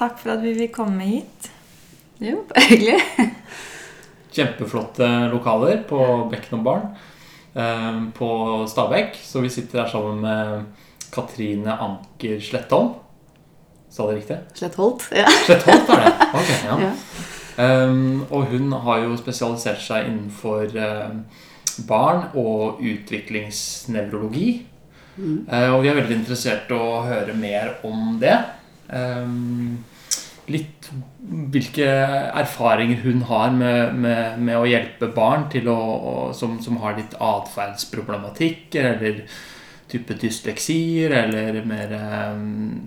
Takk for at vi vil komme hit. Jo, hyggelig. Kjempeflotte lokaler på Bekken og Barn eh, på Stabekk. Så vi sitter her sammen med Katrine Anker Slettholm. Sa det riktig? Slettholt. Ja. Slettholt er det. Ok, ja. Ja. Um, og hun har jo spesialisert seg innenfor uh, barn og utviklingsnevrologi. Eh, og vi er veldig interessert i å høre mer om det. Um, litt hvilke erfaringer hun har med, med, med å hjelpe barn å, å, som, som har litt atferdsproblematikker, eller type dysleksier, eller mer eh,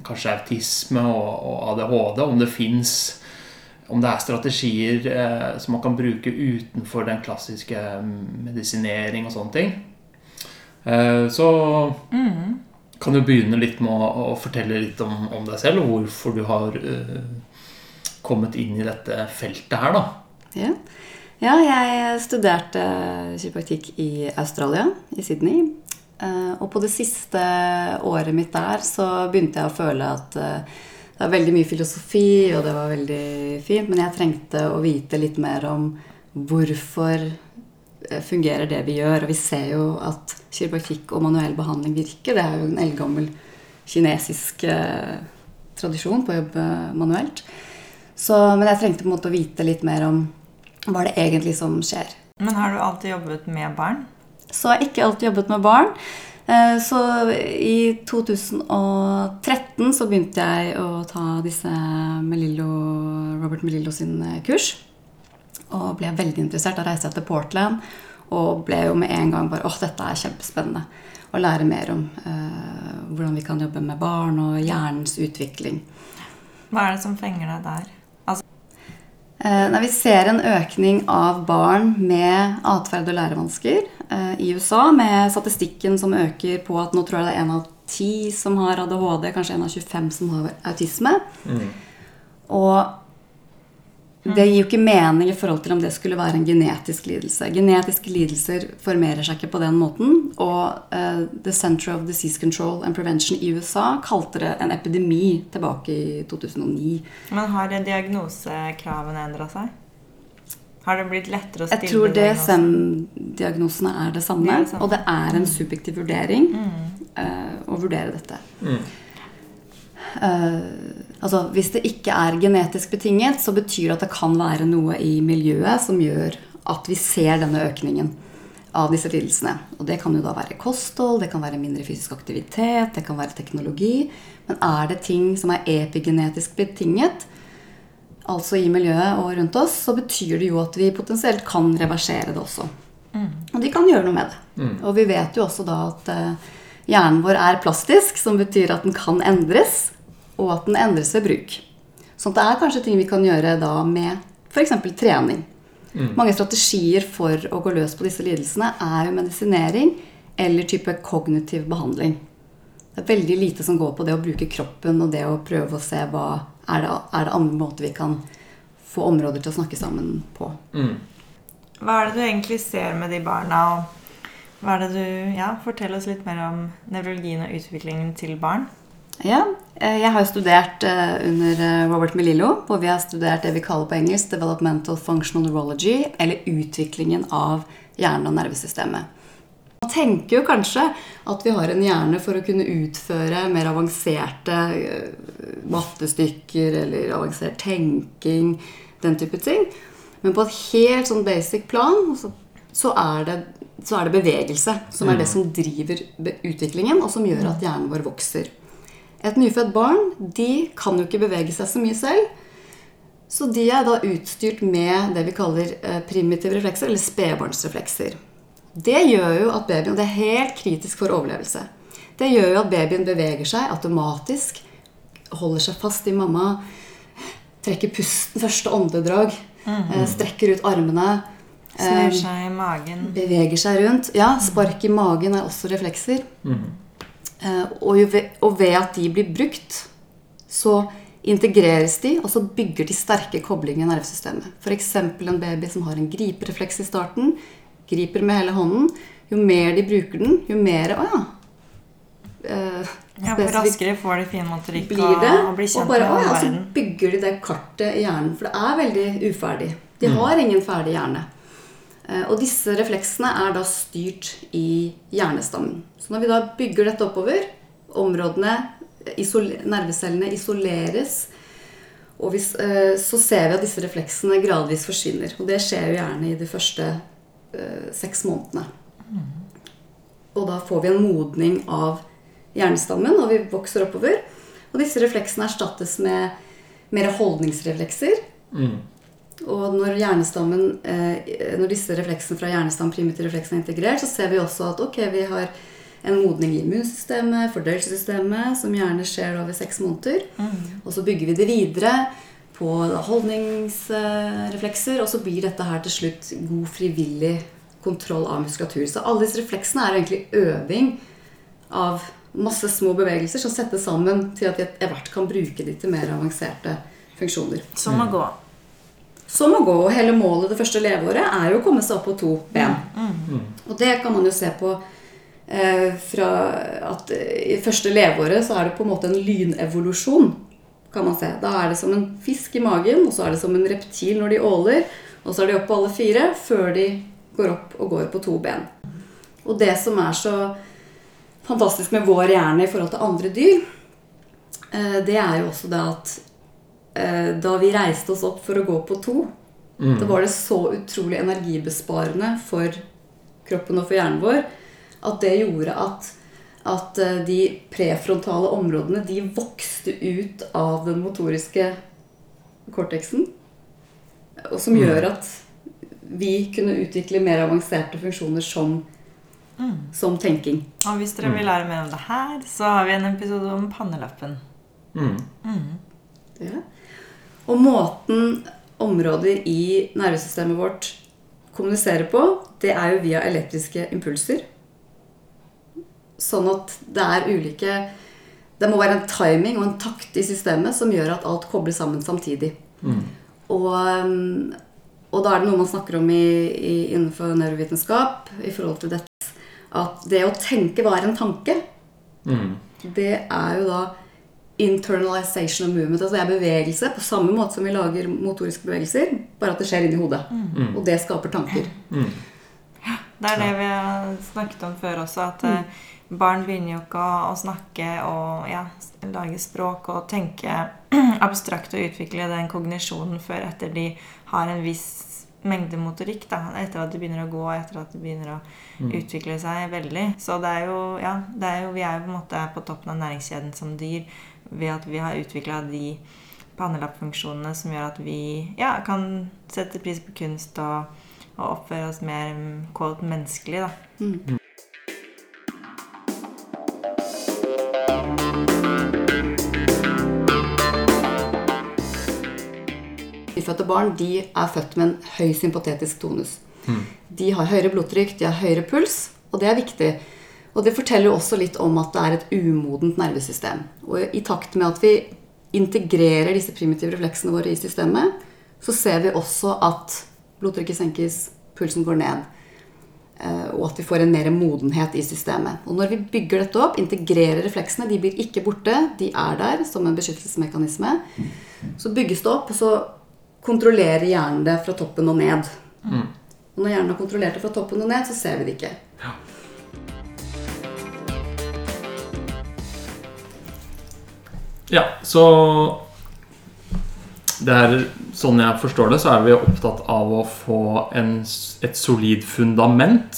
kanskje autisme og, og ADHD. Om det fins om det er strategier eh, som man kan bruke utenfor den klassiske mm, medisinering og sånne ting. Eh, så kan du begynne litt med å, å fortelle litt om, om deg selv, og hvorfor du har uh, kommet inn i dette feltet her, da. Ja. ja, jeg studerte kiropraktikk i Australia, i Sydney. Uh, Og på det siste året mitt der så begynte jeg å føle at uh, det var veldig mye filosofi, og det var veldig fint, men jeg trengte å vite litt mer om hvorfor fungerer det vi gjør. Og vi ser jo at kiropraktikk og manuell behandling virker. Det er jo en eldgammel kinesisk eh, tradisjon på å jobbe manuelt. Så, men jeg trengte på en måte å vite litt mer om hva det egentlig som skjer. Men har du alltid jobbet med barn? Så har jeg ikke alltid jobbet med barn. Eh, Så i 2013 så begynte jeg å ta disse Melillo, Robert Melillo sin eh, kurs. Og ble veldig interessert. Da reiste jeg til Portland og ble jo med en gang bare åh, dette er kjempespennende. Å lære mer om eh, hvordan vi kan jobbe med barn og hjernens utvikling. Hva er det som fenger deg der? Altså, Eh, Nei, vi ser en økning av barn med atferd- og lærevansker eh, i USA, med statistikken som øker på at nå tror jeg det er en av ti som har ADHD, kanskje en av 25 som har autisme. Og det gir jo ikke mening i forhold til om det skulle være en genetisk lidelse. Genetiske lidelser formerer seg ikke på den måten. Og uh, The Center of Disease Control and Prevention i USA kalte det en epidemi tilbake i 2009. men har diagnosekravene endra seg? Har det blitt lettere å stille Jeg tror? DSM-diagnosene er det samme, Det er det og det er en subjektiv vurdering eh, å vurdere dette. Eh, altså, hvis det ikke er genetisk betinget, så betyr det at det kan være noe i miljøet som gjør at vi ser denne økningen av disse lidelsene. Og det kan jo da være kosthold, det kan være mindre fysisk aktivitet, det kan være teknologi. Men er det ting som er epigenetisk betinget, altså i miljøet og rundt oss, så betyr det jo at vi potensielt kan reversere det også. Og de kan gjøre noe med det. Og vi vet jo også da at eh, hjernen vår er plastisk, som betyr at den kan endres, og at den endres ved bruk. Så det er kanskje ting vi kan gjøre da med f.eks. trening. Mange strategier for å gå løs på disse lidelsene er jo medisinering eller type kognitiv behandling. Det er veldig lite som går på det å bruke kroppen og det å prøve å se hva er det, er det andre måter vi kan få områder til å snakke sammen på. Hva er det du egentlig ser med de barna? og hva er det du, ja, Fortell oss litt mer om nevrologien og utviklingen til barn. Ja, eh, jeg har jo studert eh, under eh, Robert Melillo, hvor vi har studert det vi kaller på engelsk Developmental Functional Neurology, eller utviklingen av hjernen og nervesystemet. Man tenker jo kanskje at vi har en hjerne for å kunne utføre mer avanserte mattestykker eller avansert tenking, den type ting. Men på et helt sånn basic plan så, så, er, det, så er det bevegelse som er det som driver utviklingen, og som gjør at hjernen vår vokser. Et nyfødt barn de kan jo ikke bevege seg så mye selv. Så de er da utstyrt med det vi kaller eh, primitive reflekser, eller spedbarnsreflekser. Det gjør jo at babyen, og det er helt kritisk for overlevelse, det gjør jo at babyen beveger seg automatisk, holder seg fast i mamma, trekker pusten første åndedrag, eh, strekker ut armene, Snur eh, seg i magen. beveger seg rundt. Ja, spark i magen er også reflekser. Eh, og, ved, og ved at de blir brukt, så integreres de, og så bygger de sterke koblinger i nervesystemet. F.eks. en baby som har en griperefleks i starten, griper med hele hånden. Jo mer de bruker den, jo mer Å ja. Eh, Ja, for raskere får de finmotorikk blir det. og, og blir kjent og bare, med å, ja, så bygger de det kartet i hjernen, for det er veldig uferdig. De Mm. har ingen ferdig hjerne. Eh, Og disse refleksene er da styrt i hjernestammen. Så når vi da bygger dette oppover, områdene, isol nervecellene isoleres, og hvis, eh, så ser vi at disse refleksene gradvis forsvinner. Og det skjer jo gjerne i de første eh, seks månedene. Og da får vi en modning av hjernestammen, og vi vokser oppover. Og disse refleksene erstattes med mer holdningsreflekser. Mm. Og når, hjernestammen, eh, når disse refleksene fra hjernestammen, primitive refleksene er integrert, så ser vi også at ok, vi har en modning i immunsystemet, fordøyelsessystemet, som gjerne skjer over seks måneder. Og så bygger vi det videre på holdningsreflekser, og så blir dette her til slutt god frivillig kontroll av muskulatur. Så alle disse refleksene er egentlig øving av masse små bevegelser som settes sammen til at vi etter hvert kan bruke de til mer avanserte funksjoner. Som å gå. Som å gå, og hele målet det første leveåret er jo å komme seg opp på to ben. Og det kan man jo se på fra at eh, i første leveåret så er det på en måte en lynevolusjon, kan man se. Da er det som en fisk i magen, og så er det som en reptil når de åler, og så er de opp på alle fire før de går opp og går på to ben. Og det som er så fantastisk med vår hjerne i forhold til andre dyr, eh, det er jo også det at eh, da vi reiste oss opp for å gå på to, Mm. da var det så utrolig energibesparende for kroppen og for hjernen vår at det gjorde at, at eh, de prefrontale områdene de vokste ut av den motoriske cortexen. Og som Mm. gjør at vi kunne utvikle mer avanserte funksjoner som, som tenking. Og hvis dere vil lære mer om det her, så har vi en episode om pannelappen. Mm. Ja. Og måten områder i nervesystemet vårt kommuniserer på, det er jo via elektriske impulser. Sånn at det er ulike Det må være en timing og en takt i systemet som gjør at alt kobler sammen samtidig. Mm. Og, og da er det noe man snakker om i, i, innenfor nevrovitenskap i forhold til dette at det å tenke hva er en tanke, Mm. det er jo da internalization of movement. Altså det er bevegelse på samme måte som vi lager motoriske bevegelser, bare at det skjer inni hodet. Mm. Og det skaper tanker. Mm. Det er det vi har snakket om før også, at eh, barn begynner jo ikke å, å snakke og ja, lage språk og tenke abstrakt og utvikle den kognisjonen før etter de har en viss mengde motorikk. Da, etter at de begynner å gå, etter at de begynner å utvikle seg veldig. Så det er jo, ja, det er jo, vi er jo på en måte på toppen av næringskjeden som dyr ved at vi har utvikla de pannelappfunksjonene som gjør at vi ja, kan sette pris på kunst og, og oppføre oss mer mm, quote, menneskelig. Da. Nyfødte barn de er født med en høy sympatetisk tonus. De har høyere blodtrykk, de har høyere puls, og det er viktig. Og det forteller også litt om at det er et umodent nervesystem. Og i takt med at vi integrerer disse primitive refleksene våre i systemet, så ser vi også at blodtrykket senkes, pulsen går ned. eh, Og at vi får en mer modenhet i systemet. Og når vi bygger dette opp, integrerer refleksene, de blir ikke borte, de er der som en beskyttelsesmekanisme, så bygges det opp, og så kontrollerer hjernen det fra toppen og ned. Og når hjernen har kontrollert det fra toppen og ned, så ser vi det ikke. Ja, så det her, Sånn jeg forstår det, så er vi opptatt av å få en, et solid fundament.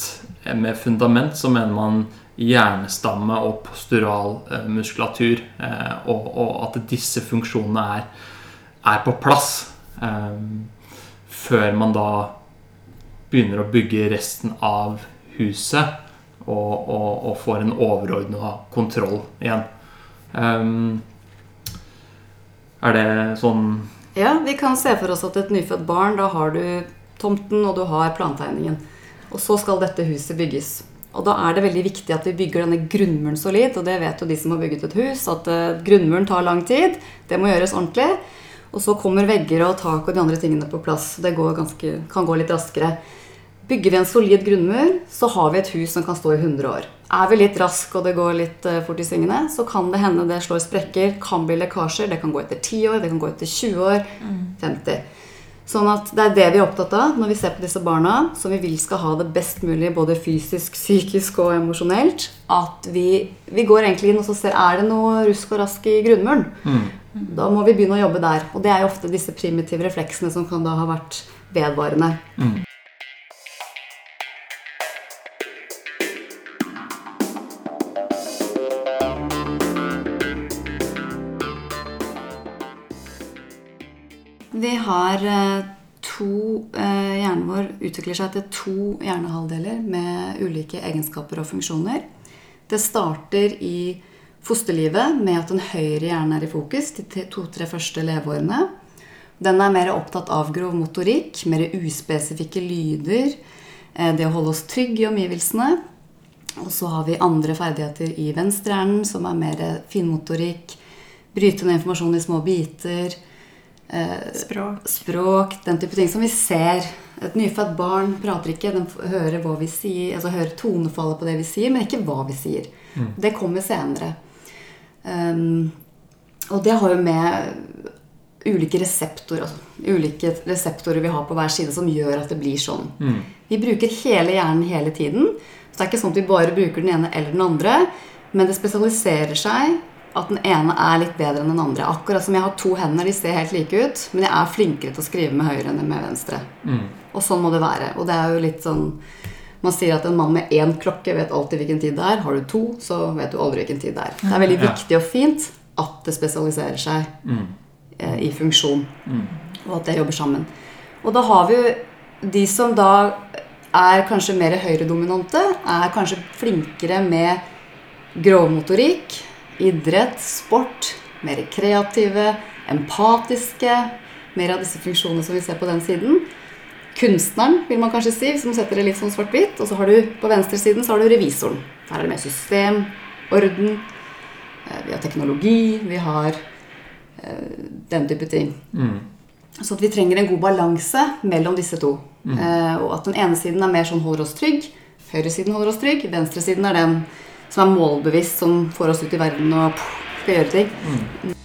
Med fundament så mener man hjernestamme og postural eh, muskulatur. Eh, og, og at disse funksjonene er, er på plass. Eh, før man da begynner å bygge resten av huset og, og, og får en overordna kontroll igjen. Um, er det sånn Ja, vi kan se for oss at et nyfødt barn, da har du tomten og du har plantegningen. Og så skal dette huset bygges. Og da er det veldig viktig at vi bygger denne grunnmuren solid. Og det vet jo de som har bygget et hus, at eh, grunnmuren tar lang tid. Det må gjøres ordentlig. Og så kommer vegger og tak og de andre tingene på plass. Det går ganske, kan gå litt raskere. Bygger vi en solid grunnmur, så har vi et hus som kan stå i 100 år. Er vi litt rask og det går litt eh, fort i svingene, så kan det hende det slår sprekker, kan bli lekkasjer. Det kan gå etter 10 år, det kan gå etter 20 år, 50. Sånn at det er det vi er opptatt av når vi ser på disse barna, som vi vil skal ha det best mulig både fysisk, psykisk og emosjonelt. At vi, vi går egentlig inn og så ser er det noe rusk og rask i grunnmuren. Da må vi begynne å jobbe der. Og det er jo ofte disse primitive refleksene som kan da ha vært vedvarende. Vi har eh, to eh, Hjernen vår utvikler seg til to hjernehalvdeler med ulike egenskaper og funksjoner. Det starter i fosterlivet med at den høyre hjernen er i fokus de to-tre første leveårene. Den er mer opptatt av grov motorikk, mer uspesifikke lyder, eh, det å holde oss trygge i omgivelsene. Og så har vi andre ferdigheter i venstrehjernen, som er mer finmotorikk, bryte ned informasjon i små biter, eh, Språk. språk, den type ting som vi ser. Et nyfødt barn prater ikke, den hører hva vi sier, altså hører tonefallet på det vi sier, men ikke hva vi sier. Det kommer senere. Um, og det har jo med ulike reseptorer, altså ulike reseptorer vi har på hver side som gjør at det blir sånn. Vi bruker hele hjernen hele tiden. Så det er ikke sånn at vi bare bruker den ene eller den andre, men det spesialiserer seg at den ene er litt bedre enn den andre. Akkurat som jeg har to hender, de ser helt like ut, men jeg er flinkere til å skrive med høyre enn med venstre. Og sånn må det være. Og det er jo litt sånn Man sier at en mann med én klokke vet alltid hvilken tid det er. Har du to, så vet du aldri hvilken tid det er. Det er veldig Ja. viktig og fint at det spesialiserer seg eh, i funksjon, og at det jobber sammen. Og da har vi jo de som da er kanskje mer høyredominante, er kanskje flinkere med grovmotorikk, idrett, sport, mer kreative, empatiske, mer av disse funksjonene som vi ser på den siden. Kunstneren, vil man kanskje si, som setter det litt sånn svart-hvitt. Og så har du på venstresiden så har du revisoren. Her er det mer system, orden, eh, vi har teknologi, vi har eh, den type ting. Så at vi trenger en god balanse mellom disse to. Mm. og at den ene siden er mer sånn holder oss trygg, høyresiden holder oss trygg, venstresiden er den som er målbevisst, som får oss ut i verden og pff, skal gjøre ting.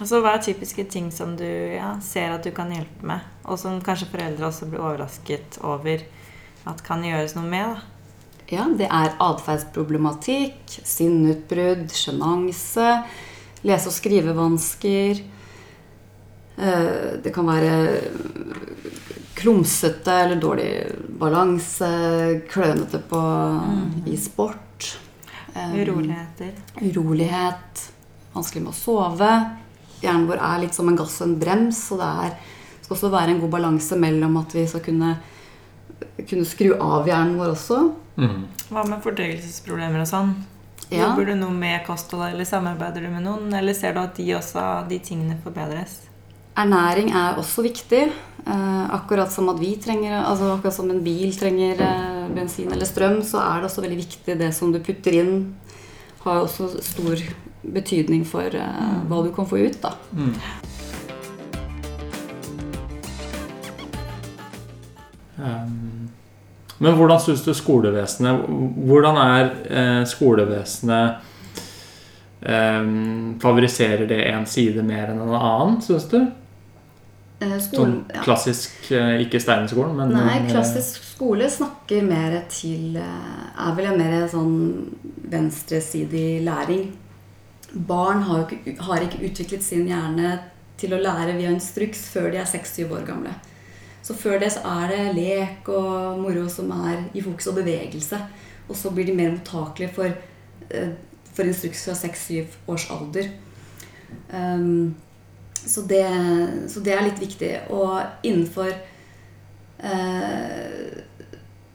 Altså, Hva er typiske ting som du ja, ser at du kan hjelpe med, og som kanskje foreldre også blir overrasket over at kan gjøres noe med? da? Ja, det er atferdsproblematikk, sinneutbrudd, sjenanse, lese- og skrivevansker. Eh, Det kan være klumsete eller dårlig balanse, klønete på, i sport. Eh, Uroligheter. Urolighet, vanskelig med å sove. Hjernen vår er litt som en gass og en brems, og det er, skal også være en god balanse mellom at vi skal kunne, kunne skru av hjernen vår også. Hva med fordøyelsesproblemer og sånn? Ja. Jobber du noe med kosthold, eller samarbeider du med noen? Eller ser du at de også, de tingene forbedres? Ernæring er også viktig. Eh, akkurat som at vi trenger altså Akkurat som en bil trenger eh, bensin eller strøm, så er det også veldig viktig det som du putter inn. Har også stor betydning for uh, hva du kan få ut. da. Um, Men hvordan syns du skolevesenet Hvordan er eh, skolevesenet em, Favoriserer det en side mer enn en annen, syns du? Eh, Sånn skolen, ja. klassisk, ikke Steinerskolen, men Nei, klassisk skole snakker mer til Er vel en mer sånn venstresidig læring. Barn har, ikke, har ikke utviklet sin hjerne til å lære via instruks før de er 6-7 år gamle. Så før det så er det lek og moro som er i fokus, og bevegelse. Og så blir de mer mottakelige for, eh, for instruks fra 6-7 års alder. Um, så, det, så det er litt viktig. Og innenfor uh,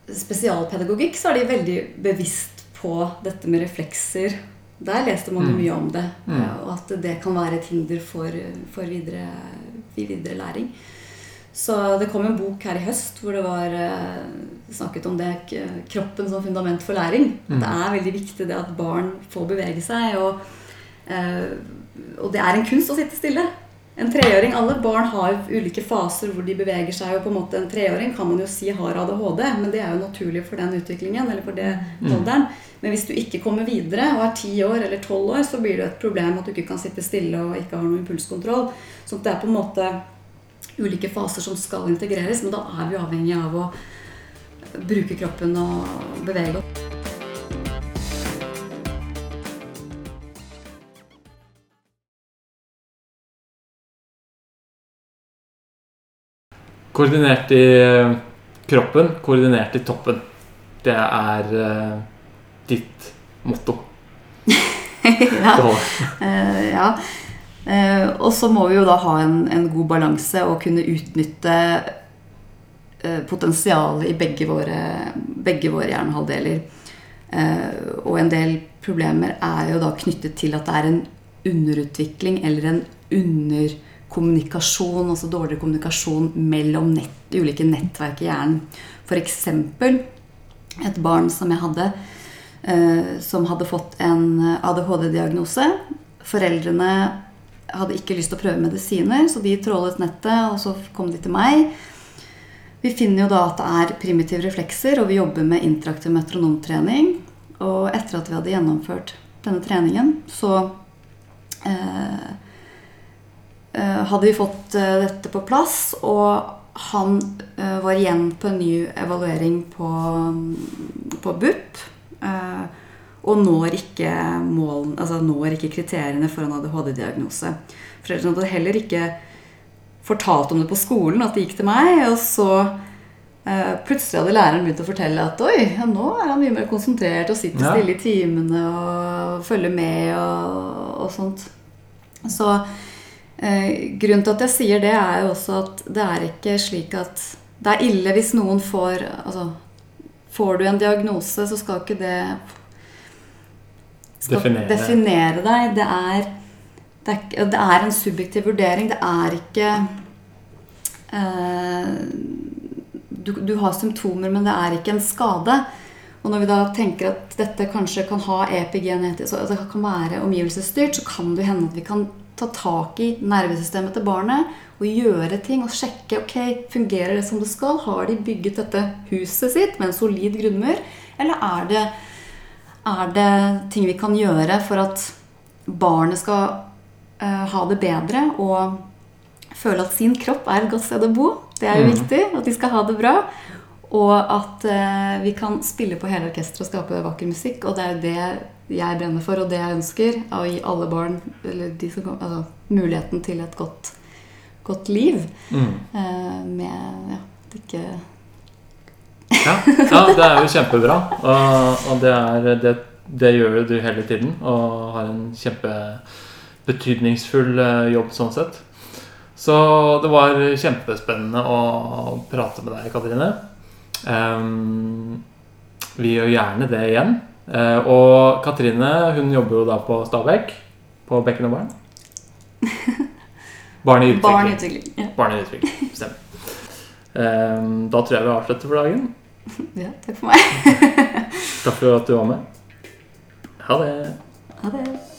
spesialpedagogikk så er de veldig bevisst på dette med reflekser. Der leste man jo Mm. mye om det. Mm. eh, Og at det kan være et hinder for, for videre, videre læring. Så det kom en bok her i høst hvor det var eh, snakket om det kroppen som fundament for læring. Mm. Det er veldig viktig det at barn får bevege seg. Og, eh, og det er en kunst å sitte stille. En treåring, Alle barn har ulike faser hvor de beveger seg. og på en måte En treåring kan man jo si har ADHD, men det er jo naturlig for den utviklingen. eller for det Mm. Men hvis du ikke kommer videre og er ti år eller tolv år, så blir det et problem at du ikke kan sitte stille og ikke har noen impulskontroll. Så det er på en måte ulike faser som skal integreres, men da er vi avhengig av å bruke kroppen og bevege oss. Koordinert i eh, kroppen, koordinert i toppen. Det er eh, ditt motto. ja. Eh, ja. Uh, og så må vi jo da ha en, en god balanse og kunne utnytte uh, potensialet i begge våre, begge våre hjernehalvdeler. Eh, og en del problemer er jo da knyttet til at det er en underutvikling eller en underkommunikasjon, altså dårligere kommunikasjon mellom nett, ulike nettverk i hjernen. F.eks. et barn som jeg hadde, som hadde fått en ADHD-diagnose. Foreldrene hadde ikke lyst til å prøve medisiner, så de trålet nettet, og så kom de til meg. Vi finner jo da at det er primitive reflekser, og vi jobber med interaktiv metronomtrening. Og etter at vi hadde gjennomført denne treningen, så eh, eh, hadde vi fått eh, dette på plass, og han eh, var igjen på en ny evaluering på, på BUP. Eh, og når ikke, målen, altså når ikke kriteriene for en ADHD-diagnose. Foreldrene hadde heller ikke fortalt om det på skolen, at det gikk til meg. Og så eh, plutselig hadde læreren begynt å fortelle at oi, ja, nå er han mye mer konsentrert og sitter Ja. stille i timene og følger med og, og sånt. Så eh, grunnen til at jeg sier det, er jo også at det er ikke slik at Det er ille hvis noen får Altså, får du en diagnose, så skal ikke det skal Definere. definere deg. Det er, det, er, det er en subjektiv vurdering. Det er ikke eh, du, du har symptomer, men det er ikke en skade. Og når vi da tenker at dette kanskje kan ha epigenetisk så det kan være omgivelsesstyrt, så kan det hende at vi kan ta tak i nervesystemet til barnet og gjøre ting og sjekke ok, fungerer det som det skal. Har de bygget dette huset sitt med en solid grunnmur? Eller er det, er det ting vi kan gjøre for at barnet skal uh, ha det bedre og føle at sin kropp er et godt sted å bo? Det er jo Mm. viktig. At de skal ha det bra. Og at uh, vi kan spille på hele orkesteret og skape vakker musikk. Og det er jo det jeg brenner for, og det jeg ønsker. Å gi alle barn eller de som kom, altså, muligheten til et godt, godt liv. Mm. Eh, med ja, ikke Ja. ja, det er jo kjempebra. Og, og det, er, det, det gjør du hele tiden. Og har en kjempebetydningsfull eh, jobb sånn sett. Så det var kjempespennende å prate med deg, Katrine. Um, vi gjør gjerne det igjen. Eh, og Katrine hun jobber jo da på Stabekk. På Bekken og Barn. Barn i utvikling. Barn i utvikling. Ja. Barn i utvikling, Stemmer. Ehm, da tror jeg vi avslutter for dagen. ja, takk for meg. Takk for at du var med. Ha det. Ha det.